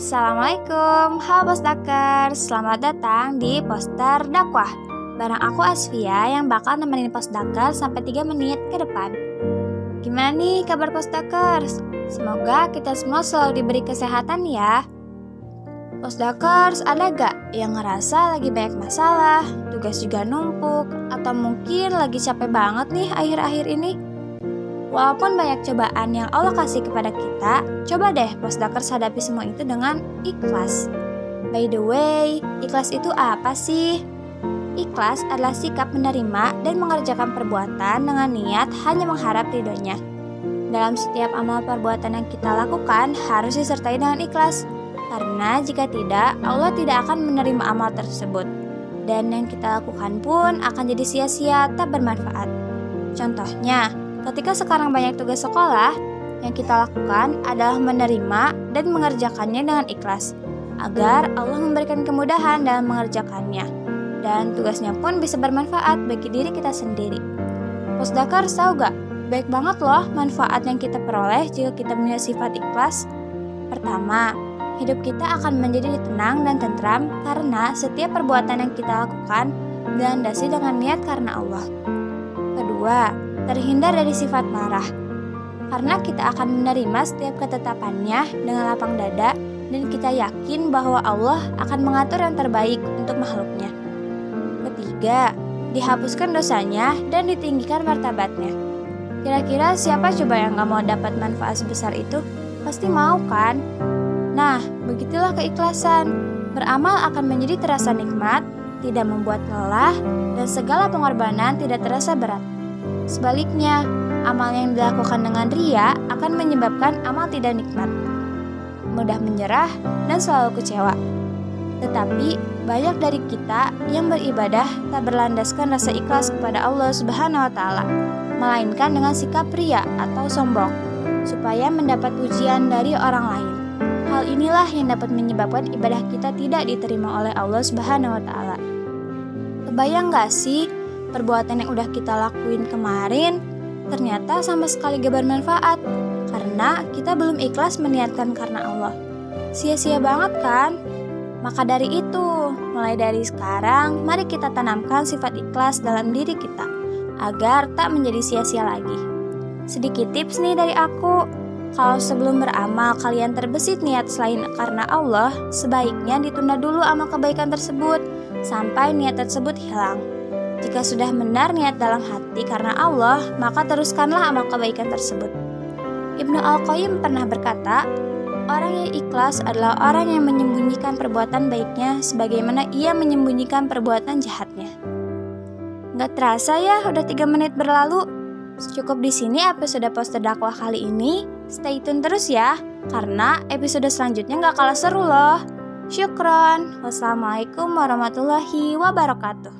Assalamualaikum, halo Postdakers Selamat datang di Poster Dakwah. Barang aku Asvia yang bakal nemenin Postdakers sampai 3 menit ke depan. Gimana nih kabar Postdakers? Semoga kita semua selalu diberi kesehatan ya. Postdakers ada gak yang ngerasa lagi banyak masalah, tugas juga numpuk, atau mungkin lagi capek banget nih akhir-akhir ini? Walaupun banyak cobaan yang Allah kasih kepada kita, coba deh postdakers hadapi semua itu dengan ikhlas. By the way, ikhlas itu apa sih? Ikhlas adalah sikap menerima dan mengerjakan perbuatan dengan niat hanya mengharap ridhonya. Dalam setiap amal perbuatan yang kita lakukan harus disertai dengan ikhlas, karena jika tidak, Allah tidak akan menerima amal tersebut. Dan yang kita lakukan pun akan jadi sia-sia tak bermanfaat. Contohnya, Ketika sekarang banyak tugas sekolah, yang kita lakukan adalah menerima dan mengerjakannya dengan ikhlas, agar Allah memberikan kemudahan dalam mengerjakannya, dan tugasnya pun bisa bermanfaat bagi diri kita sendiri. Pusdakar tahu gak? Baik banget loh manfaat yang kita peroleh jika kita punya sifat ikhlas. Pertama, hidup kita akan menjadi tenang dan tentram karena setiap perbuatan yang kita lakukan dilandasi dengan niat karena Allah. Kedua, terhindar dari sifat marah. Karena kita akan menerima setiap ketetapannya dengan lapang dada dan kita yakin bahwa Allah akan mengatur yang terbaik untuk makhluknya. Ketiga, dihapuskan dosanya dan ditinggikan martabatnya. Kira-kira siapa coba yang gak mau dapat manfaat sebesar itu? Pasti mau kan? Nah, begitulah keikhlasan. Beramal akan menjadi terasa nikmat, tidak membuat lelah, dan segala pengorbanan tidak terasa berat. Sebaliknya, amal yang dilakukan dengan ria akan menyebabkan amal tidak nikmat, mudah menyerah, dan selalu kecewa. Tetapi, banyak dari kita yang beribadah tak berlandaskan rasa ikhlas kepada Allah Subhanahu wa taala, melainkan dengan sikap ria atau sombong, supaya mendapat pujian dari orang lain. Hal inilah yang dapat menyebabkan ibadah kita tidak diterima oleh Allah Subhanahu wa taala. Kebayang gak sih perbuatan yang udah kita lakuin kemarin ternyata sama sekali gak bermanfaat karena kita belum ikhlas meniatkan karena Allah. Sia-sia banget kan? Maka dari itu, mulai dari sekarang, mari kita tanamkan sifat ikhlas dalam diri kita agar tak menjadi sia-sia lagi. Sedikit tips nih dari aku, kalau sebelum beramal kalian terbesit niat selain karena Allah, sebaiknya ditunda dulu amal kebaikan tersebut sampai niat tersebut hilang. Jika sudah benar niat dalam hati karena Allah, maka teruskanlah amal kebaikan tersebut. Ibnu Al-Qayyim pernah berkata, orang yang ikhlas adalah orang yang menyembunyikan perbuatan baiknya sebagaimana ia menyembunyikan perbuatan jahatnya. Gak terasa ya, udah 3 menit berlalu. Cukup di sini episode poster dakwah kali ini. Stay tune terus ya, karena episode selanjutnya gak kalah seru loh. Syukron. Wassalamualaikum warahmatullahi wabarakatuh.